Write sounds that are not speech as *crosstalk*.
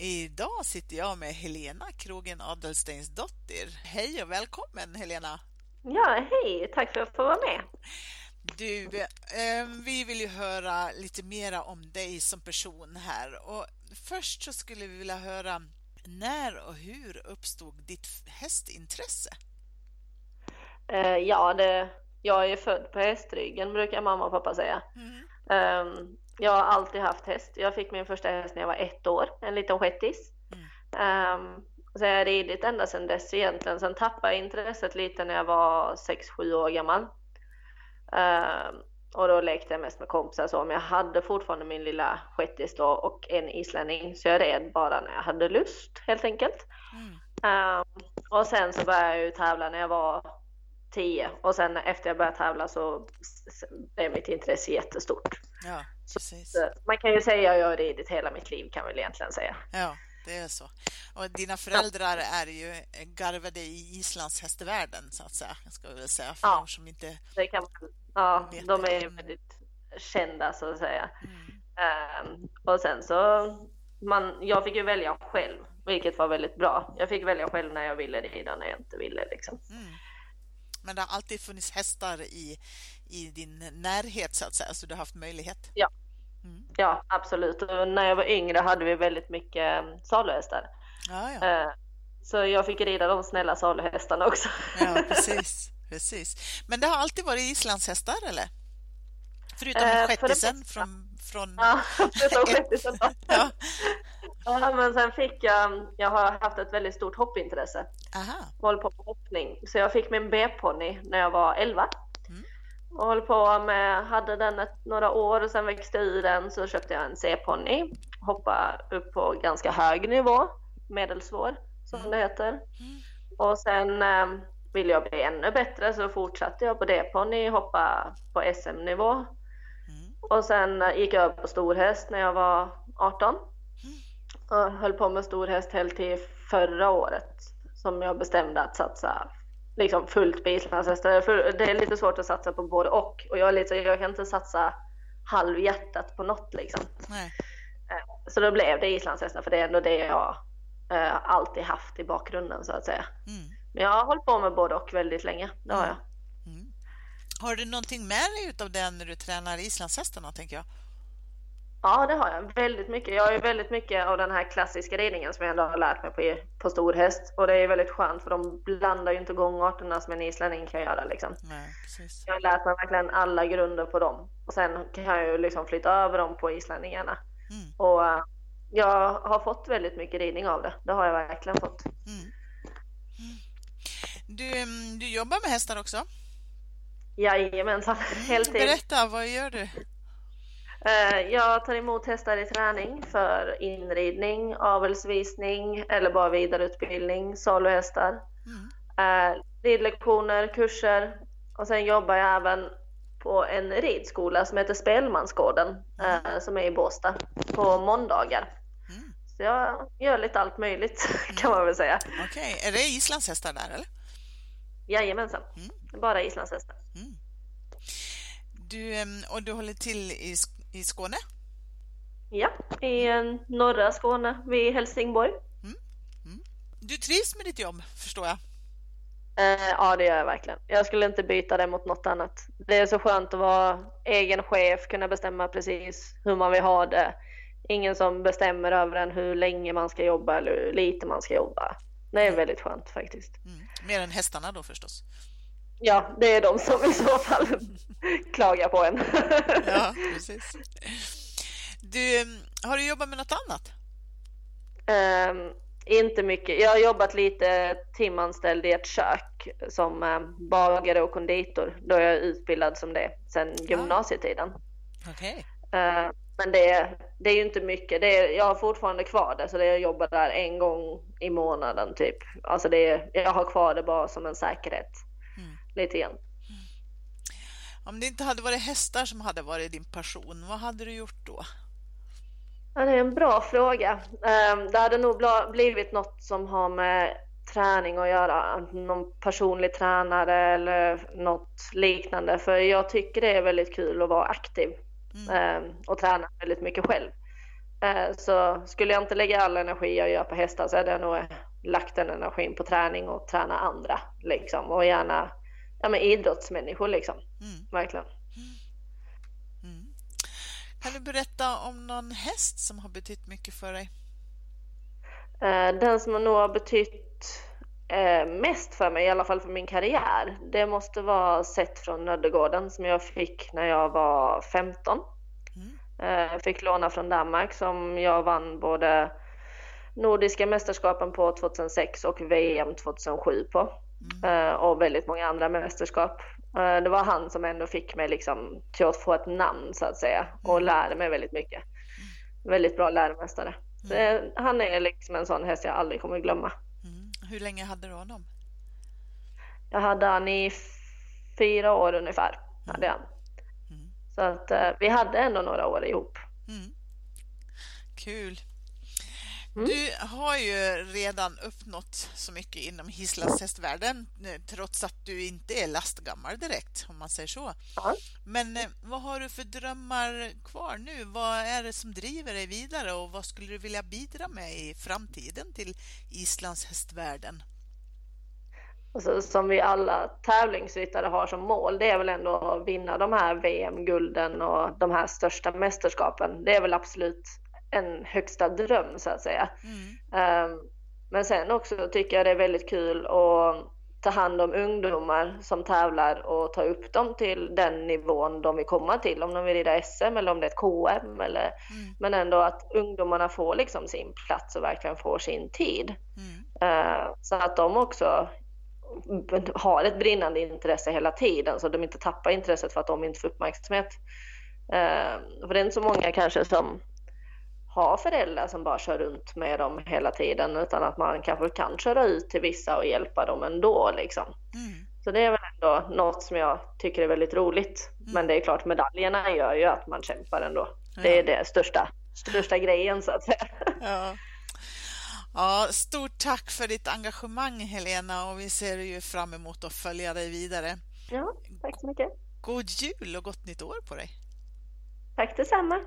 Idag sitter jag med Helena Krogen Adelsteins dotter. Hej och välkommen Helena! Ja, hej! Tack för att få vara med. Du, eh, vi vill ju höra lite mera om dig som person här och först så skulle vi vilja höra när och hur uppstod ditt hästintresse? Eh, ja, det, jag är född på hästryggen brukar mamma och pappa säga. Mm. Eh, jag har alltid haft häst. Jag fick min första häst när jag var ett år, en liten shettis. Mm. Um, så jag har ridit ända sedan dess egentligen. Sen tappade jag intresset lite när jag var 6-7 år gammal. Um, och då lekte jag mest med kompisar så. Men jag hade fortfarande min lilla shettis då och en islänning. Så jag red bara när jag hade lust helt enkelt. Mm. Um, och sen så började jag ju tävla när jag var 10 och sen efter jag började tävla så blev mitt intresse jättestort. Ja, precis. Så, man kan ju säga att jag har ridit hela mitt liv kan väl egentligen säga. Ja, det är så. Och dina föräldrar är ju garvade i Islands hästvärlden så att säga, ska vi väl säga, för ja, som inte det kan man, Ja, de är ju väldigt kända så att säga. Mm. Um, och sen så, man, jag fick ju välja själv, vilket var väldigt bra. Jag fick välja själv när jag ville rida, när jag inte ville liksom. Mm. Men det har alltid funnits hästar i, i din närhet så att säga, så du har haft möjlighet? Ja, mm. ja absolut. Och när jag var yngre hade vi väldigt mycket mm, saluhästar. Ja, ja. Uh, så jag fick rida de snälla saluhästarna också. Ja, *laughs* precis. precis. Men det har alltid varit islandshästar eller? Förutom uh, shettisen från, från... Ja, förutom shettisen. *laughs* ja. Ja, men sen fick jag, jag har haft ett väldigt stort hoppintresse. Aha. Håller på med hoppning. Så jag fick min B-ponny när jag var 11. Mm. Och höll på med, hade den ett, några år och sen växte jag ur den så köpte jag en C-ponny. Hoppade upp på ganska hög nivå, medelsvår som mm. det heter. Mm. Och sen eh, ville jag bli ännu bättre så fortsatte jag på D-ponny, hoppa på SM-nivå. Mm. Och sen gick jag upp på storhäst när jag var 18 och höll på med storhäst helt till förra året som jag bestämde att satsa liksom fullt på islandshästar. Det är lite svårt att satsa på både och och jag, är lite, jag kan inte satsa halvhjärtat på något liksom. Nej. Eh, så då blev det islandshästar för det är ändå det jag eh, alltid haft i bakgrunden så att säga. Mm. Men jag har hållit på med både och väldigt länge, det har jag. Mm. mm. Har du någonting med dig utav det när du tränar islandshästarna tänker jag? Ja, det har jag. Väldigt mycket. Jag har väldigt mycket av den här klassiska ridningen som jag ändå har lärt mig på, på stor häst. Och det är väldigt skönt för de blandar ju inte gångarterna som en islänning kan göra. Liksom. Nej, precis. Jag har lärt mig verkligen alla grunder på dem. Och sen kan jag ju liksom flytta över dem på islänningarna. Mm. Och uh, jag har fått väldigt mycket ridning av det. Det har jag verkligen fått. Mm. Mm. Du, du jobbar med hästar också? Jajamensan, mm, heltid. Berätta, vad gör du? Eh, jag tar emot hästar i träning för inridning, avelsvisning eller bara vidareutbildning, saluhästar. Mm. Eh, ridlektioner, kurser och sen jobbar jag även på en ridskola som heter Spelmansgården mm. som är i Båstad på måndagar. Mm. Så jag gör lite allt möjligt *laughs* kan man väl säga. Okej, okay. är det islandshästar där eller? Jajamensan, mm. Bara islandshästar. Mm. Du, och du håller till i i Skåne? Ja, i norra Skåne vid Helsingborg. Mm. Mm. Du trivs med ditt jobb förstår jag? Eh, ja, det gör jag verkligen. Jag skulle inte byta det mot något annat. Det är så skönt att vara egen chef, kunna bestämma precis hur man vill ha det. Ingen som bestämmer över en hur länge man ska jobba eller hur lite man ska jobba. Det är mm. väldigt skönt faktiskt. Mm. Mer än hästarna då förstås? Ja, det är de som i så fall klagar på en. ja, precis. Du, har du jobbat med något annat? Um, inte mycket. Jag har jobbat lite timanställd i ett kök som um, bagare och konditor. Då är jag utbildad som det sedan gymnasietiden. Okay. Uh, men det, det är ju inte mycket. Det är, jag har fortfarande kvar det, så det jag jobbar där en gång i månaden typ. Alltså det, jag har kvar det bara som en säkerhet. Lite grann. Om det inte hade varit hästar som hade varit din passion, vad hade du gjort då? Ja, det är en bra fråga. Ehm, det hade nog blivit något som har med träning att göra. Någon personlig tränare eller något liknande. För jag tycker det är väldigt kul att vara aktiv mm. Ehm, och träna väldigt mycket själv. Ehm, så skulle jag inte lägga all energi jag gör på hästar så hade jag nog lagt den energin på träning och träna andra. Liksom. Och gärna ja, men idrottsmänniskor liksom. Mm. Verkligen. Kan du berätta om någon häst som har betytt mycket för dig? Eh, den som nog har betytt eh, mest för mig, i alla fall för min karriär, det måste vara Sett från Nöddegården som jag fick när jag var 15. Mm. Eh, fick låna från Danmark som jag vann både Nordiska mästerskapen på 2006 och VM 2007 på. Mm. Och väldigt många andra mästerskap. Eh, det var han som ändå fick mig liksom till att få ett namn så att säga och mm. lärde mig väldigt mycket. Väldigt bra läromästare. Mm. han är liksom en sån häst jag aldrig kommer glömma. Mm. Hur länge hade du honom? Jag hade han i fyra år ungefär. Hade han. Mm. Så att vi hade ändå några år ihop. Mm. Kul. Mm. Du har ju redan uppnått så mycket inom hisslastshästvärlden eh, trots att du inte är lastgammal direkt om man säger så. Ja. Men eh, vad har du för drömmar kvar nu? Vad är det som driver dig vidare och vad skulle du vilja bidra med i framtiden till islandshästvärlden? Alltså, som vi alla tävlingsryttare har som mål, det är väl ändå att vinna de här VM-gulden och de här största mästerskapen. Det är väl absolut en högsta dröm så att säga. Mm. Um, men sen också tycker jag det är väldigt kul att ta hand om ungdomar som tävlar och ta upp dem till den nivån de vill komma till. Om de vill rida SM eller om det är ett KM. Eller, mm. Men ändå att ungdomarna får liksom sin plats och verkligen får sin tid. Mm. Uh, så att de också har ett brinnande intresse hela tiden så att de inte tappar intresset för att de inte får uppmärksamhet. Uh, för det är inte så många kanske som ha föräldrar som bara kör runt med dem hela tiden utan att man kanske kan köra ut till vissa och hjälpa dem ändå. Liksom. Mm. Så det är väl ändå något som jag tycker är väldigt roligt. Mm. Men det är klart medaljerna gör ju att man kämpar ändå. Ja. Det är det största, största grejen så att säga. Ja. Ja, stort tack för ditt engagemang Helena och vi ser ju fram emot att följa dig vidare. Ja, tack så mycket. God jul och gott nytt år på dig. Tack detsamma.